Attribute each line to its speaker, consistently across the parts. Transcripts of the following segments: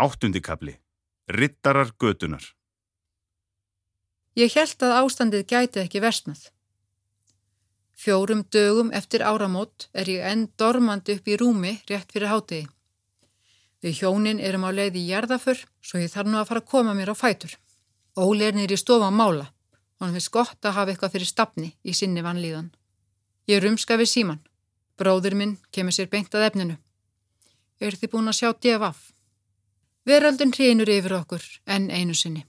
Speaker 1: Áttundikabli. Rittarar götunar.
Speaker 2: Ég held að ástandið gæti ekki versnað. Fjórum dögum eftir áramót er ég enn dormandi upp í rúmi rétt fyrir hátegi. Við hjónin erum á leið í jarðaför svo ég þarf nú að fara að koma mér á fætur. Óli er nýri stofa að mála og hann finnst gott að hafa eitthvað fyrir stafni í sinni vanlíðan. Ég rumska við síman. Bróður minn kemur sér beint að efninu. Er þið búin að sjá DFF? Veraldun hreinur yfir okkur enn einu sinni.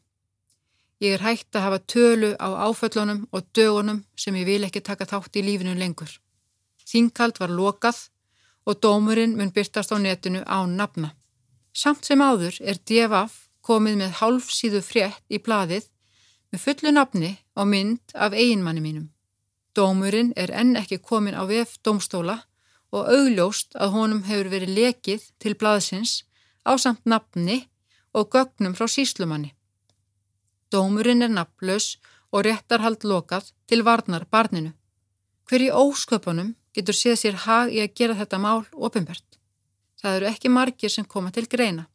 Speaker 2: Ég er hægt að hafa tölu á áföllunum og dögunum sem ég vil ekki taka þátt í lífinu lengur. Þingkald var lokað og dómurinn mun byrtast á netinu á nafna. Samt sem áður er DFF komið með hálfsíðu frétt í bladið með fullu nafni á mynd af eiginmanni mínum. Dómurinn er enn ekki komin á VF domstóla og augljóst að honum hefur verið lekið til blaðsins á samt nafni og gögnum frá síslumanni. Dómurinn er nafnlaus og réttarhald lokað til varnar barninu. Hver í ósköpunum getur séð sér hag í að gera þetta mál ofinbært. Það eru ekki margir sem koma til greina.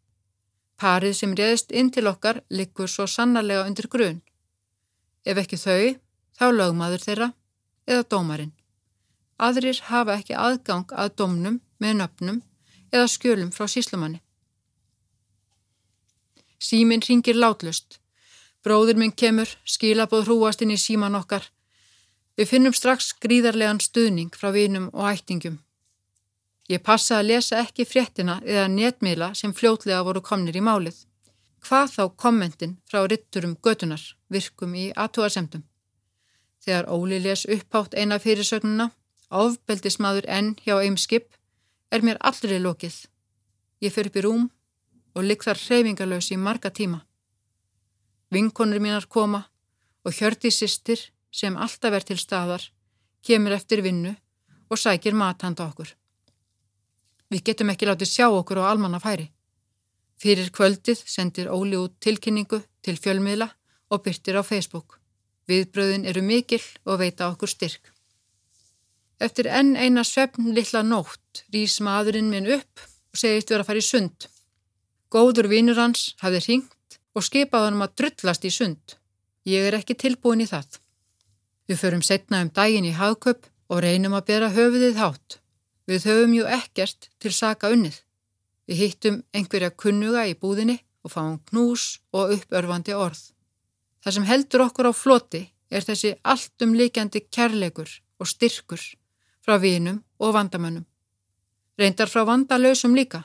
Speaker 2: Parið sem réðist inn til okkar likur svo sannarlega undir grun. Ef ekki þau, þá lögmaður þeirra eða dómarinn. Aðrir hafa ekki aðgang að domnum með nöfnum eða skjölum frá síslumanni. Síminn ringir látlust. Bróður minn kemur, skilabóð hrúast inn í síman okkar. Við finnum strax gríðarlegan stuðning frá vinum og ættingum. Ég passa að lesa ekki fréttina eða netmiðla sem fljótlega voru komnir í málið. Hvað þá kommentin frá ritturum götunar virkum í aðtúarsemdum. Þegar Óli les upphátt eina fyrirsögnuna, ofbeldismadur enn hjá eimskip, er mér allri lokið. Ég fyrir upp í rúm og ligg þar hreyfingalös í marga tíma. Vinkonur mínar koma og hjördi sýstir sem alltaf er til staðar, kemur eftir vinnu og sækir mathanda okkur. Við getum ekki látið sjá okkur á almanna færi. Fyrir kvöldið sendir Óli út tilkynningu til fjölmiðla og byrtir á Facebook. Viðbröðin eru mikil og veita okkur styrk. Eftir enn eina svefn lilla nótt rýs maðurinn minn upp og segist vera að fara í sund. Góður vinnur hans hafði hringt og skipaði hann að drullast í sund. Ég er ekki tilbúin í það. Við förum setna um daginn í hagköp og reynum að bera höfuðið hátt. Við höfum jú ekkert til saka unnið. Við hittum einhverja kunnuga í búðinni og fáum knús og uppörfandi orð. Það sem heldur okkur á floti er þessi alltumleikjandi kærleikur og styrkur frá vinum og vandamönnum. Reyndar frá vandalösum líka.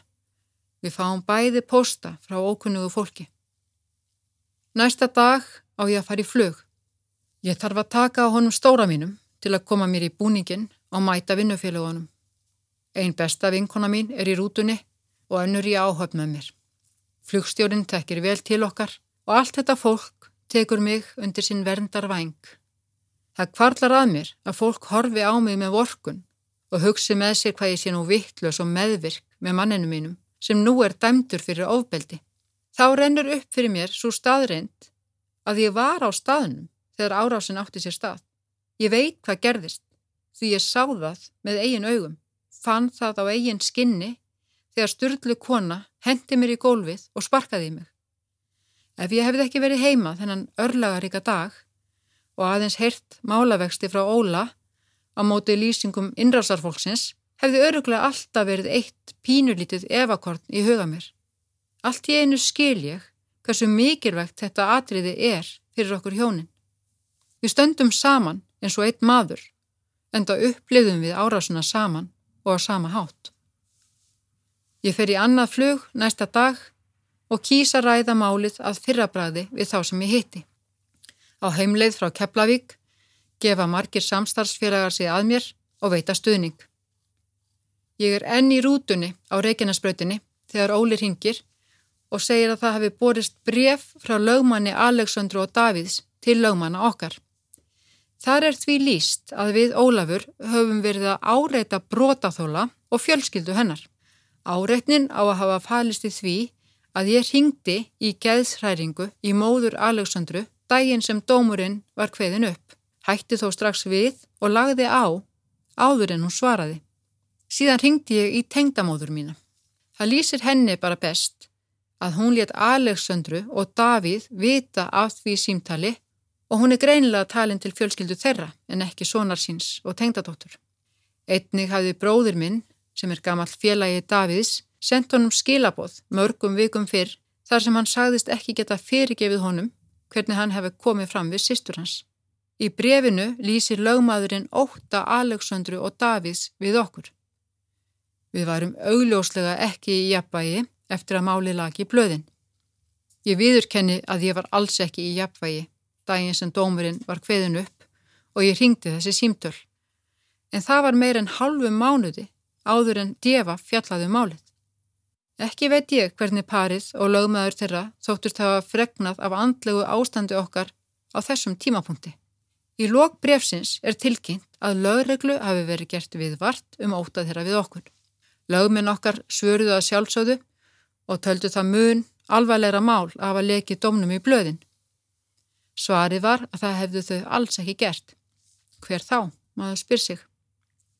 Speaker 2: Við fáum bæði posta frá ókunnugu fólki. Næsta dag á ég að fara í flug. Ég þarf að taka á honum stóra mínum til að koma mér í búningin og mæta vinnufélagunum. Einn besta vinkona mín er í rútunni og önnur í áhöfn með mér. Flugstjórin tekir vel til okkar og allt þetta fólk tekur mig undir sinn verndar væng. Það kvarlar að mér að fólk horfi á mig með vorkun og hugsi með sér hvað ég sé nú vittlös og meðvirk með manninu mínum sem nú er dæmdur fyrir ofbeldi. Þá rennur upp fyrir mér svo staðreind að ég var á staðnum þegar árásin átti sér stað. Ég veit hvað gerðist því ég sá það með eigin augum, fann það á eigin skinni þegar styrlu kona hendi mér í gólfið og sparkaði mig. Ef ég hefði ekki verið heima þennan örlagaríka dag og aðeins heyrt málavexti frá Óla á móti lýsingum innrásarfólksins hefði öruglega alltaf verið eitt pínulítið evakort í huga mér. Allt í einu skil ég hversu mikilvægt þetta atriði er fyrir okkur hjónin. Við stöndum saman eins og einn maður, enda uppliðum við árásuna saman og á sama hátt. Ég fer í annað flug næsta dag og kýsa ræða málið að fyrrabræði við þá sem ég hitti. Á heimleið frá Keflavík gefa margir samstarfsfélagar sig að mér og veita stuðning. Ég er enn í rútunni á Reykjanesbrötinni þegar Óli ringir og segir að það hafi borist bref frá lögmanni Aleksandru og Davids til lögmanna okkar. Þar er því líst að við Ólafur höfum verið að áreita brotaþóla og fjölskyldu hennar. Áreitnin á að hafa falist í því að ég ringdi í geðshræringu í móður Aleksandru daginn sem dómurinn var hveðin upp. Hætti þó strax við og lagði á áður en hún svaraði. Síðan ringdi ég í tengdamóður mína. Það lýsir henni bara best að hún létt Aleksandru og Davíð vita af því símtali og hún er greinilega talin til fjölskyldu þeirra en ekki sonar síns og tengdadóttur. Einnig hafði bróðir minn, sem er gammal félagi Davíðs, sendt honum skilaboð mörgum vikum fyrr þar sem hann sagðist ekki geta fyrirgefið honum hvernig hann hefði komið fram við sýstur hans. Í brefinu lýsir lögmaðurinn óta Aleksandru og Davíðs við okkur. Við varum augljóslega ekki í jafnvægi eftir að máli lagi blöðin. Ég viðurkenni að ég var alls ekki í jafnvægi daginn sem dómurinn var hveðin upp og ég ringdi þessi símtöl. En það var meir en halvu mánuði áður en djefa fjallaði um málið. Ekki veit ég hvernig parið og lögmaður þeirra þóttust hafa fregnað af andlegu ástandi okkar á þessum tímapunkti. Í lok brefsins er tilkynnt að lögreglu hafi verið gert við vart um ótað þeirra við okkur. Lögminn okkar svöruðu að sjálfsögðu og töldu það mun alvarleira mál af að leki domnum í blöðin. Svarið var að það hefðu þau alls ekki gert. Hver þá? Maður spyr sig.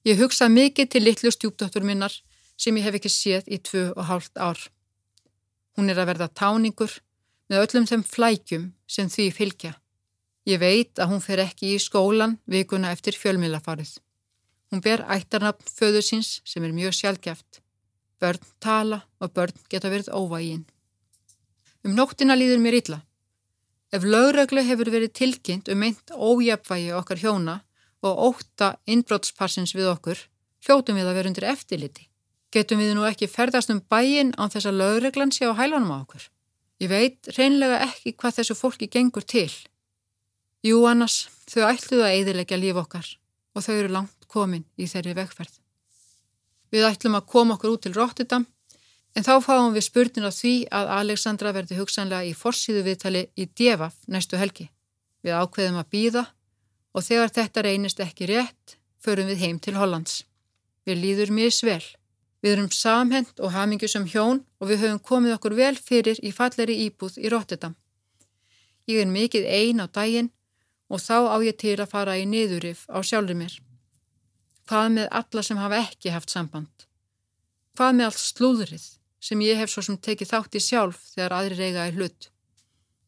Speaker 2: Ég hugsa mikið til litlu stjúpdóttur minnar sem ég hef ekki séð í tvö og hálft ár. Hún er að verða táningur með öllum þeim flækjum sem því fylgja. Ég veit að hún fer ekki í skólan vikuna eftir fjölmiðlafarið. Hún ber ættarnafn föðu síns sem er mjög sjálfgeft. Börn tala og börn geta verið óvægin. Um nóttina líður mér illa. Ef lögreglu hefur verið tilkynnt um meint ójapvægi okkar hjóna og óta innbrótspassins við okkur, hljótum við að vera undir eftirliti. Getum við nú ekki ferðast um bæin án þess að lögreglan sé á hælanum á okkur? Ég veit reynlega ekki hvað þessu fólki gengur til. Jú annars, þau ætluðu að eiðilegja líf okkar og þau eru langt komin í þeirri vegferð. Við ætlum að koma okkur út til Rotterdam en þá fáum við spurnin á því að Alexandra verði hugsanlega í forsiðu viðtali í Devaf næstu helgi. Við ákveðum að býða og þegar þetta reynist ekki rétt förum við heim til Hollands. Við líður mjög svel. Við erum samhend og hamingu sem hjón og við höfum komið okkur vel fyrir í falleri íbúð í Rotterdam. Ég er mikið ein á daginn og þá á ég til að fara í niðurif á sjálfur mér. Hvað með alla sem hafa ekki haft samband? Hvað með allt slúðrið sem ég hef svo sem tekið þátt í sjálf þegar aðri reyga í hlut?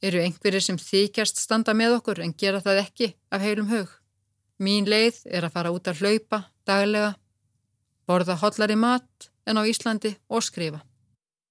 Speaker 2: Eru einhverjir sem þykjast standa með okkur en gera það ekki af heilum hug? Mín leið er að fara út að hlaupa daglega, borða hollari mat en á Íslandi og skrifa.